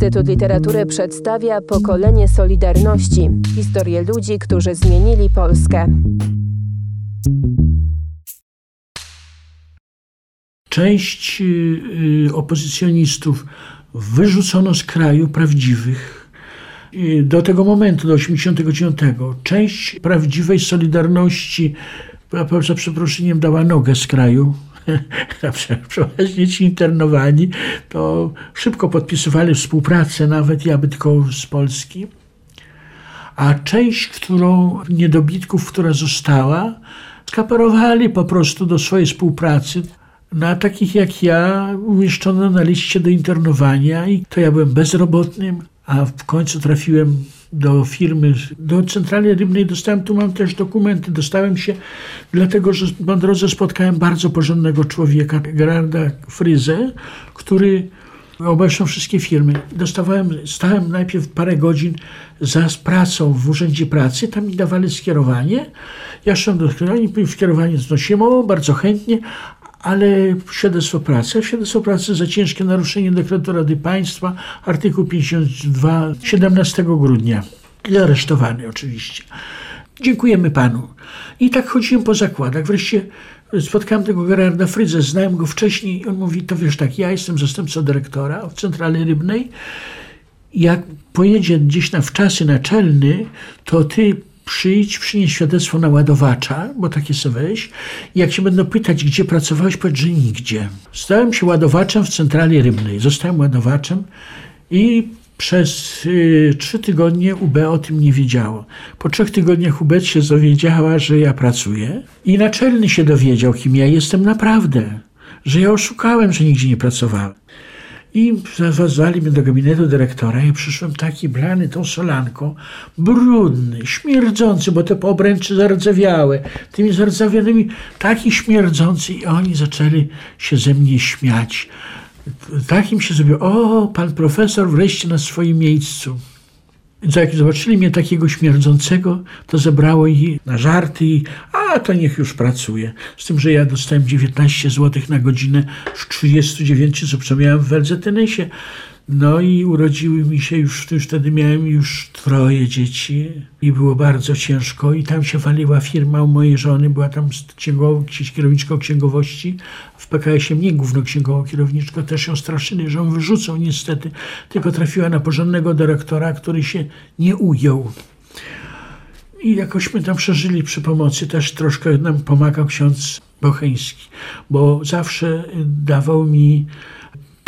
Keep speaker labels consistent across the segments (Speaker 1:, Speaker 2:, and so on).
Speaker 1: Instytut Literatury przedstawia pokolenie Solidarności historię ludzi, którzy zmienili Polskę.
Speaker 2: Część y, opozycjonistów wyrzucono z kraju prawdziwych. Y, do tego momentu, do 89. Część prawdziwej Solidarności, za przeproszeniem, dała nogę z kraju. Przeważnie ci internowani to szybko podpisywali współpracę, nawet ja tylko z Polski. A część, którą niedobitków, która została, skaparowali po prostu do swojej współpracy. Na takich jak ja umieszczono na liście do internowania i to ja byłem bezrobotnym, a w końcu trafiłem do firmy, do centrali rybnej dostałem, tu mam też dokumenty, dostałem się, dlatego że po drodze spotkałem bardzo porządnego człowieka, Gerarda Fryzę, który obejrzał wszystkie firmy. Dostawałem, stałem najpierw parę godzin za pracą w Urzędzie Pracy, tam mi dawali skierowanie. Ja szedłem do skierowania, skierowanie znosiłem, o, bardzo chętnie, ale świadectwo pracy, świadectwo pracy za ciężkie naruszenie dekretu Rady Państwa, artykuł 52, 17 grudnia. I aresztowany oczywiście. Dziękujemy panu. I tak chodziłem po zakładach. Wreszcie spotkałem tego Gerarda Frydze, znałem go wcześniej. On mówi, to wiesz tak, ja jestem zastępcą dyrektora w Centrali Rybnej. Jak pojedzie gdzieś na wczasy naczelny, to ty przyjdź, przynieś świadectwo naładowacza, bo takie sobie weź. Jak się będą pytać, gdzie pracowałeś, powiedz, że nigdzie. Stałem się ładowaczem w centrali rybnej. Zostałem ładowaczem i przez y, trzy tygodnie UB o tym nie wiedziało. Po trzech tygodniach UB się dowiedziała, że ja pracuję i naczelny się dowiedział, kim ja jestem naprawdę. Że ja oszukałem, że nigdzie nie pracowałem. I zawazali mnie do gabinetu dyrektora. Ja przyszłem taki blany tą solanką, brudny, śmierdzący, bo te obręczy zardzewiałe. Tymi zardzewionymi, taki śmierdzący i oni zaczęli się ze mnie śmiać. Takim się zrobiło, o, pan profesor wreszcie na swoim miejscu. Jak zobaczyli mnie takiego śmierdzącego, to zebrało ich na żarty i a to niech już pracuje. Z tym, że ja dostałem 19 zł na godzinę w 39, co przemiałem w LZTNS-ie. No i urodziły mi się już, wtedy miałem już troje dzieci i było bardzo ciężko. I tam się waliła firma u mojej żony, była tam księgow, kierowniczką księgowości, w PKS-ie mnie główną księgową kierowniczką, też ją straszyli, że ją wyrzucą niestety, tylko trafiła na porządnego dyrektora, który się nie ujął. I jakośmy tam przeżyli przy pomocy, też troszkę nam pomagał ksiądz Bocheński, bo zawsze dawał mi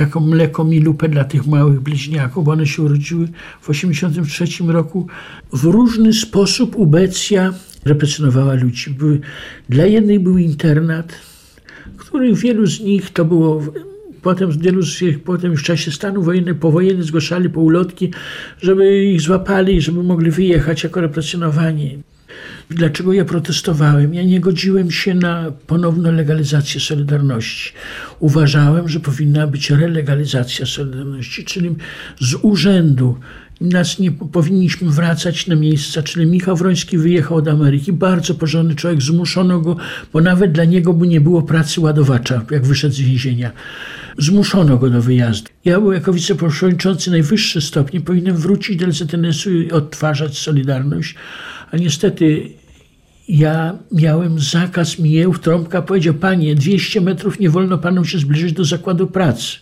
Speaker 2: taką mleko milupę dla tych małych bliźniaków, bo one się urodziły w 1983 roku. W różny sposób ubecja represjonowała ludzi. Były, dla jednej był internat, który wielu z nich to było Potem wielu z nich potem w czasie stanu wojennego, powojenny zgłaszali po ulotki, żeby ich złapali, żeby mogli wyjechać jako represjonowani. Dlaczego ja protestowałem? Ja nie godziłem się na ponowną legalizację Solidarności. Uważałem, że powinna być relegalizacja Solidarności, czyli z urzędu nas nie powinniśmy wracać na miejsca, czyli Michał Wroński wyjechał do Ameryki, bardzo porządny człowiek, zmuszono go, bo nawet dla niego by nie było pracy ładowacza, jak wyszedł z więzienia. Zmuszono go do wyjazdu. Ja jako wiceprzewodniczący najwyższy stopni, powinienem wrócić do LZNS-u i odtwarzać Solidarność, a niestety ja miałem zakaz mijieł, trąbka powiedział, panie, 200 metrów nie wolno panu się zbliżyć do zakładu pracy.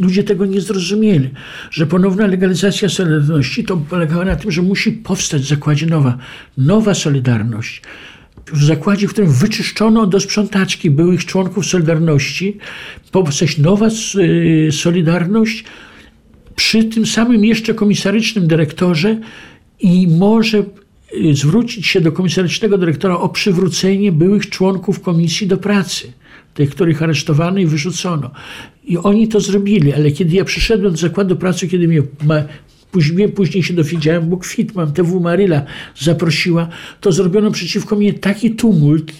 Speaker 2: Ludzie tego nie zrozumieli, że ponowna legalizacja Solidarności to polegała na tym, że musi powstać w zakładzie nowa, nowa Solidarność. W zakładzie, w którym wyczyszczono do sprzątaczki byłych członków Solidarności, powstać nowa y, Solidarność przy tym samym jeszcze komisarycznym dyrektorze i może zwrócić się do komisarycznego dyrektora o przywrócenie byłych członków komisji do pracy tych, których aresztowano i wyrzucono. I oni to zrobili, ale kiedy ja przyszedłem do zakładu pracy, kiedy mnie później, później się dowiedziałem, bo kwit mam, TW Maryla zaprosiła, to zrobiono przeciwko mnie taki tumult,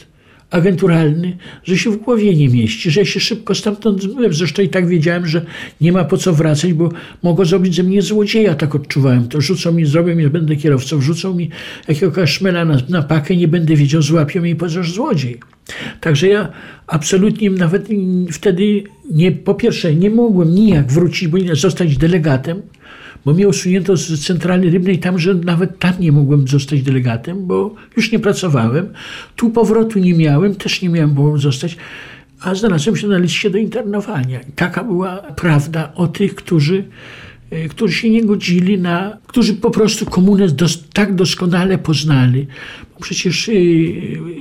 Speaker 2: agenturalny, że się w głowie nie mieści, że ja się szybko stamtąd zmyłem. Zresztą i tak wiedziałem, że nie ma po co wracać, bo mogą zrobić ze mnie złodzieja, tak odczuwałem to. Rzucą mi, zrobią mi, będę kierowcą, wrzucą mi jakiegoś szmela na, na pakę, nie będę wiedział, złapią mnie i powiedzą, złodziej. Także ja absolutnie nawet wtedy, nie, po pierwsze, nie mogłem nijak wrócić, bo nie zostać delegatem, bo mnie usunięto z centrali rybnej tam, że nawet tam nie mogłem zostać delegatem, bo już nie pracowałem. Tu powrotu nie miałem, też nie miałem było zostać, a znalazłem się na liście do internowania. I taka była prawda o tych, którzy którzy się nie godzili na, którzy po prostu komunę dos, tak doskonale poznali. Przecież y,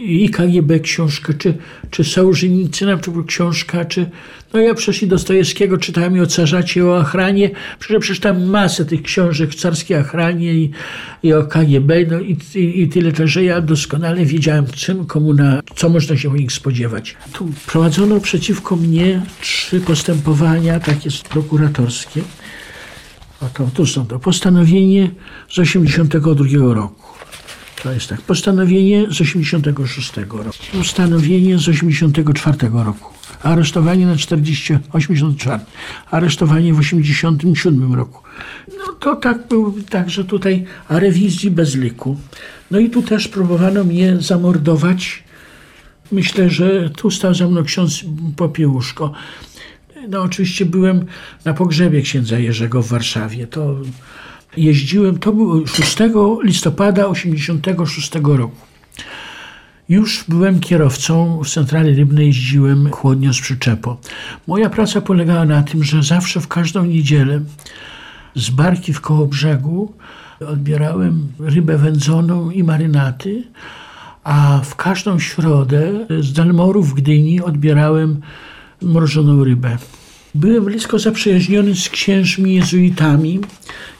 Speaker 2: i KGB książka, czy, czy Sołżenicyna, była książka, czy no ja przecież i Dostojewskiego czytałem i o carzacie, o Achranie, przecież przeczytałem masę tych książek o carskiej Achranie i, i o KGB, no i, i, i tyle też, że ja doskonale wiedziałem, czym komuna, co można się o nich spodziewać. Tu prowadzono przeciwko mnie trzy postępowania, takie prokuratorskie. Oto, tu są to postanowienie z 82 roku. To jest tak. Postanowienie z 86 roku. Postanowienie z 84 roku. Aresztowanie na 40, 84. Aresztowanie w 87 roku. No to tak był, także tutaj rewizji bez liku. No i tu też próbowano mnie zamordować. Myślę, że tu stał za mną ksiądz Popiełuszko. No oczywiście byłem na pogrzebie księdza Jerzego w Warszawie. To jeździłem, to było 6 listopada 86 roku. Już byłem kierowcą w centrali rybnej, jeździłem chłodnio z przyczepo. Moja praca polegała na tym, że zawsze w każdą niedzielę z barki w koło brzegu odbierałem rybę wędzoną i marynaty, a w każdą środę z Dalmoru w Gdyni odbierałem mrożoną rybę. Byłem blisko zaprzyjaźniony z księżmi jezuitami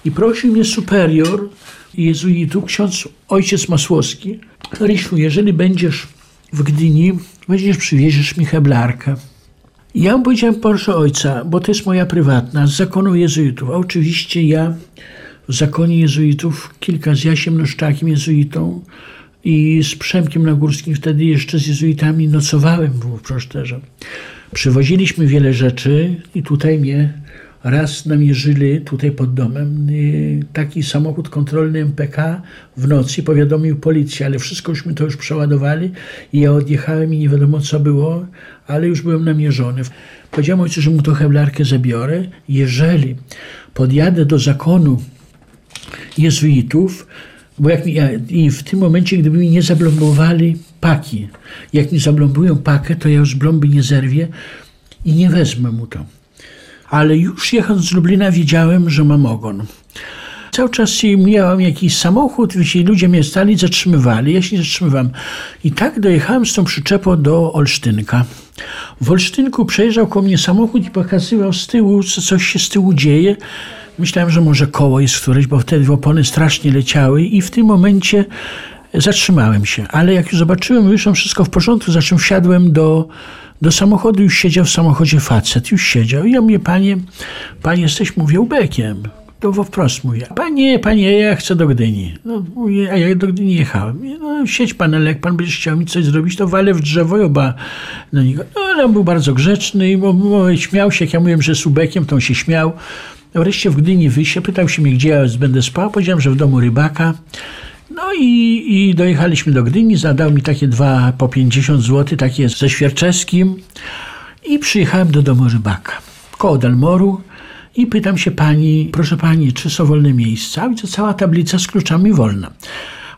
Speaker 2: i prosił mnie superior jezuitów, ksiądz ojciec Masłowski, Rysiu, jeżeli będziesz w Gdyni, weźmiesz, przywieziesz mi heblarkę. Ja mu powiedziałem, proszę ojca, bo to jest moja prywatna, z zakonu jezuitów. A oczywiście ja w zakonie jezuitów, kilka z Jasiem Noszczakiem jezuitą i z Przemkiem Nagórskim, wtedy jeszcze z jezuitami nocowałem w Proszterze. Przywoziliśmy wiele rzeczy i tutaj mnie raz namierzyli tutaj pod domem y, taki samochód kontrolny MPK w nocy, powiadomił policję, ale wszystko już to już przeładowali i ja odjechałem i nie wiadomo co było, ale już byłem namierzony. Powiedziałem ojcu, że mu to heblarkę zabiorę. Jeżeli podjadę do zakonu jezuitów, bo jak i w tym momencie, gdyby mi nie zablombowali paki, jak mi zablombują pakę, to ja już blomby nie zerwię i nie wezmę mu to ale już jechząc z Lublina wiedziałem, że mam ogon. Cały czas miałem jakiś samochód, jeśli ludzie mnie stali, zatrzymywali, ja się nie zatrzymywałem. I tak dojechałem z tą przyczepą do Olsztynka. W Olsztynku przejrzał koło mnie samochód i pokazywał z tyłu, co coś się z tyłu dzieje. Myślałem, że może koło jest któreś, bo wtedy opony strasznie leciały i w tym momencie zatrzymałem się. Ale jak już zobaczyłem, wyszło wszystko w porządku, za czym wsiadłem do, do samochodu już siedział w samochodzie facet, już siedział. I ja mówię, panie, panie jesteś, mówię, ubekiem. To wprost mówię, panie, panie, ja chcę do Gdyni. No, mówię, a ja do Gdyni jechałem. No, siedź pan, ale jak pan będzie chciał mi coś zrobić, to walę w drzewo i oba niego. No, ale on był bardzo grzeczny i bo, bo, śmiał się, jak ja mówiłem, że z ubekiem, to on się śmiał. Wreszcie w Gdyni wyjście, pytał się mnie, gdzie ja będę spał. Powiedziałem, że w domu rybaka. No i, i dojechaliśmy do Gdyni, zadał mi takie dwa po 50 zł, takie ze Świerczewskim i przyjechałem do domu rybaka koło Dalmoru i pytam się pani, proszę pani, czy są wolne miejsca? Widzę, cała tablica z kluczami wolna.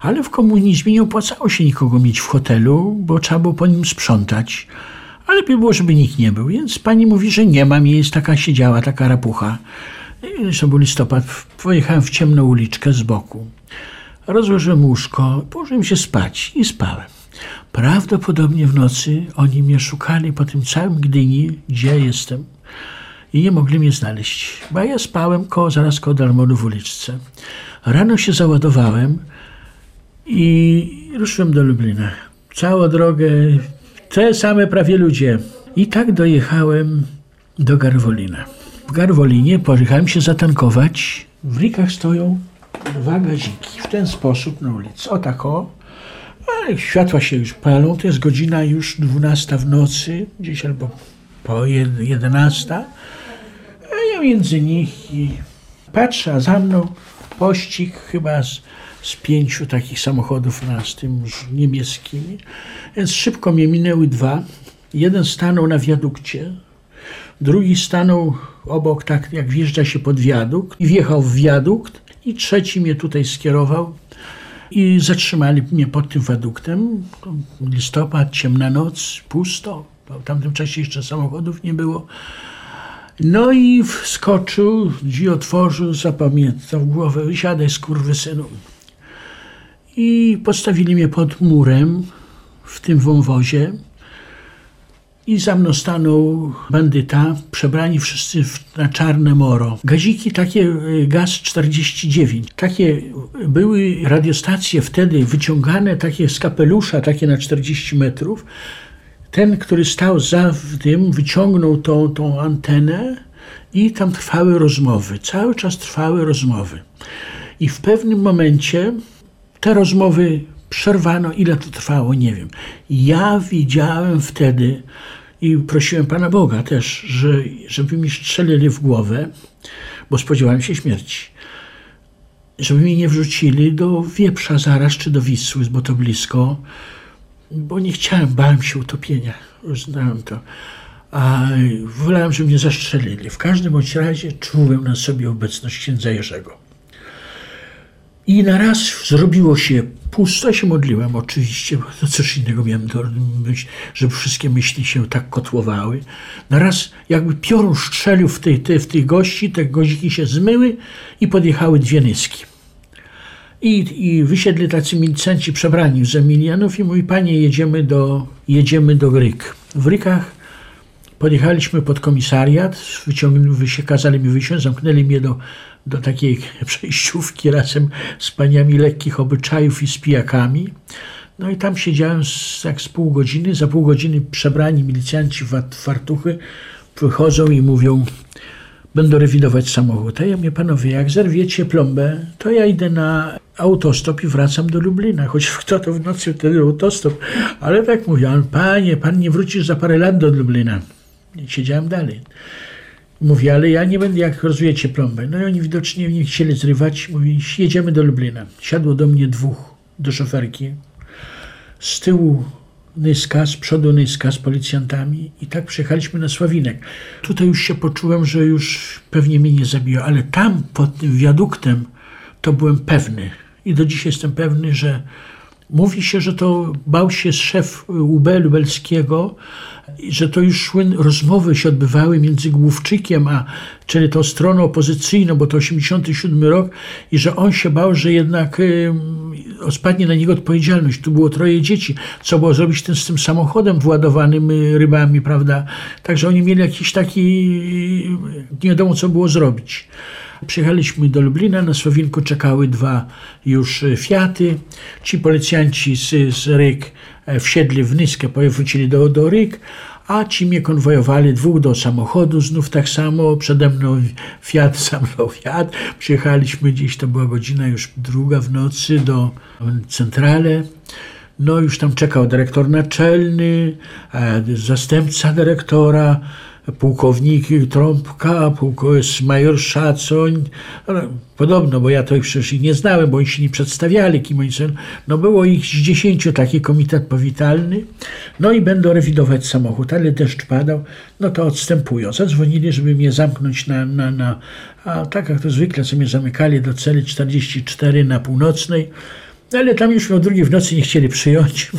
Speaker 2: Ale w komunizmie nie opłacało się nikogo mieć w hotelu, bo trzeba było po nim sprzątać. Ale lepiej było, żeby nikt nie był. Więc pani mówi, że nie ma miejsc, taka siedziała, taka rapucha. Zresztą był listopad, pojechałem w ciemną uliczkę z boku. Rozłożyłem łóżko, położyłem się spać i spałem. Prawdopodobnie w nocy oni mnie szukali po tym całym Gdyni, gdzie jestem i nie mogli mnie znaleźć, bo ja spałem koło, zaraz koło Dalmonu w uliczce. Rano się załadowałem i ruszyłem do Lublina. Całą drogę te same prawie ludzie. I tak dojechałem do Garwolina. W Garwolinie pojechałem się zatankować. W rikach stoją dwa gaziki w ten sposób na ulicy. O tak o. światła się już palą, to jest godzina już 12 w nocy, gdzieś albo po 11. A ja między nich i patrzę, a za mną pościg chyba z, z pięciu takich samochodów na z tym niebieskimi. Więc szybko mnie minęły dwa. Jeden stanął na wiadukcie, drugi stanął obok, tak jak wjeżdża się pod wiadukt i wjechał w wiadukt i trzeci mnie tutaj skierował i zatrzymali mnie pod tym wiaduktem. Listopad, ciemna noc, pusto. W tamtym czasie jeszcze samochodów nie było. No i wskoczył, drzwi otworzył, zapamiętał głowę, wysiadaj skurwysynu. I postawili mnie pod murem w tym wąwozie. I za mną stanął bandyta, przebrani wszyscy w, na czarne moro. Gaziki takie, y, gaz 49. Takie były radiostacje wtedy wyciągane, takie z kapelusza, takie na 40 metrów. Ten, który stał za tym, wyciągnął tą, tą antenę i tam trwały rozmowy. Cały czas trwały rozmowy. I w pewnym momencie te rozmowy przerwano. Ile to trwało, nie wiem. Ja widziałem wtedy i prosiłem Pana Boga też, że, żeby mi strzelili w głowę, bo spodziewałem się śmierci. Żeby mi nie wrzucili do wieprza zaraz, czy do Wisły, bo to blisko, bo nie chciałem, bałem się utopienia. Już znałem to. A wolałem, żeby mnie zastrzelili. W każdym bądź razie czułem na sobie obecność księdza Jerzego. I na raz zrobiło się pusto. Ja się modliłem oczywiście, to coś innego miałem do wszystkie myśli się tak kotłowały. Na raz jakby piorun strzelił w, tej, w tych gości, te goździki się zmyły i podjechały dwie nyski. I, I wysiedli tacy milicenci przebrani z Emilianów i mówi, panie, jedziemy do, jedziemy do Ryk. W Rykach podjechaliśmy pod komisariat, wyciągnęli, kazali mi wysiąść, zamknęli mnie do, do takiej przejściówki razem z paniami lekkich obyczajów i z pijakami. No i tam siedziałem z, tak z pół godziny. Za pół godziny przebrani milicjanci w fartuchy wychodzą i mówią, będą rewidować samochód. A ja mówię, panowie, jak zerwiecie plombę, to ja idę na autostop i wracam do Lublina. Choć kto to w nocy wtedy autostop. Ale tak mówię, panie, pan nie wrócisz za parę lat do Lublina. Siedziałem dalej. Mówi, ale ja nie będę, jak rozwijecie plombę. No i oni widocznie nie chcieli zrywać. Mówi, jedziemy do Lublina. Siadło do mnie dwóch, do szoferki. Z tyłu Nyska, z przodu Nyska z policjantami i tak przyjechaliśmy na Sławinek. Tutaj już się poczułem, że już pewnie mnie nie zabiją, ale tam pod tym wiaduktem to byłem pewny i do dzisiaj jestem pewny, że mówi się, że to bał się szef UB lubelskiego, że to już szły rozmowy się odbywały między Główczykiem, a czyli tą stroną opozycyjną, bo to 87 rok i że on się bał, że jednak y, spadnie na niego odpowiedzialność. Tu było troje dzieci. Co było zrobić ten, z tym samochodem władowanym y, rybami, prawda? Także oni mieli jakiś taki, y, nie wiadomo co było zrobić. Przyjechaliśmy do Lublina, na Słowinku czekały dwa już Fiaty. Ci policjanci z, z Ryk wsiedli w Nyskę, wrócili do, do Ryk, a ci mnie konwojowali dwóch do samochodu, znów tak samo, przede mną Fiat, mną Fiat. Przyjechaliśmy gdzieś, to była godzina już druga w nocy do centrale. No już tam czekał dyrektor naczelny, e, zastępca dyrektora, pułkownik Trąbka, pułkownik major Szacoń, podobno, bo ja to przecież ich nie znałem, bo oni się nie przedstawiali, kim oni są. No było ich z dziesięciu taki komitet powitalny, no i będą rewidować samochód, ale deszcz padał, no to odstępują. Zadzwonili, żeby mnie zamknąć na, na, na a tak jak to zwykle, co mnie zamykali do celi 44 na północnej, no ale tam już o drugiej w nocy nie chcieli przyjąć.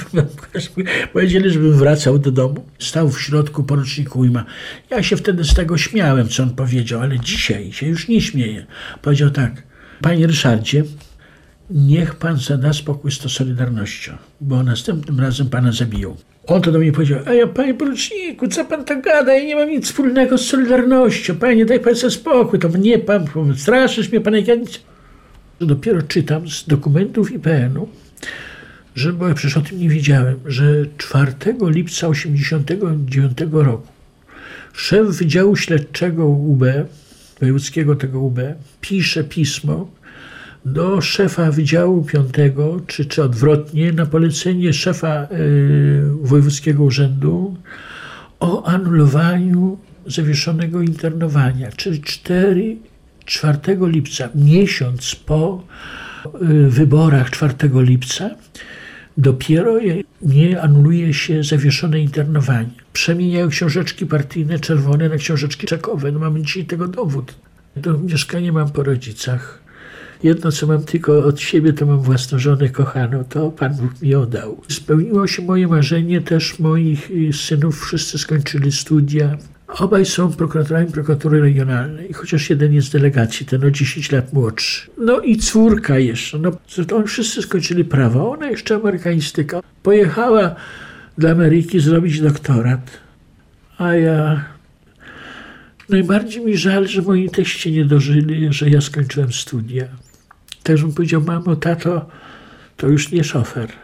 Speaker 2: Powiedzieli, żebym wracał do domu. Stał w środku porucznik Ujma. Ja się wtedy z tego śmiałem, co on powiedział, ale dzisiaj się już nie śmieję. Powiedział tak, panie Ryszardzie, niech pan zada spokój z tą Solidarnością, bo następnym razem pana zabiją. On to do mnie powiedział, a ja panie poruczniku, co pan tak gada, ja nie mam nic wspólnego z Solidarnością, panie, daj pan sobie spokój, to mnie pan, straszysz mnie pan, jak ja nic... Dopiero czytam z dokumentów IPN-u, że, bo ja przecież o tym nie wiedziałem, że 4 lipca 1989 roku szef Wydziału Śledczego UB, wojewódzkiego tego UB, pisze pismo do szefa Wydziału Piątego, czy, czy odwrotnie, na polecenie szefa y, Wojewódzkiego Urzędu o anulowaniu zawieszonego internowania, czyli 4, 4 lipca, miesiąc po y, wyborach 4 lipca, dopiero nie anuluje się zawieszone internowanie. Przemieniają książeczki partyjne czerwone na książeczki czekowe. No mamy dzisiaj tego dowód. To mieszkanie mam po rodzicach. Jedno, co mam tylko od siebie, to mam własną żonę kochaną. To Pan Bóg mi oddał. Spełniło się moje marzenie też moich y, synów. Wszyscy skończyli studia. Obaj są prokuratorami prokuratury regionalnej, chociaż jeden jest z delegacji, ten o 10 lat młodszy. No i córka jeszcze, no to oni wszyscy skończyli prawo, ona jeszcze amerykaństyka. Pojechała do Ameryki zrobić doktorat, a ja... Najbardziej mi żal, że moi teście nie dożyli, że ja skończyłem studia. Też bym powiedział, mamo, tato, to już nie szofer.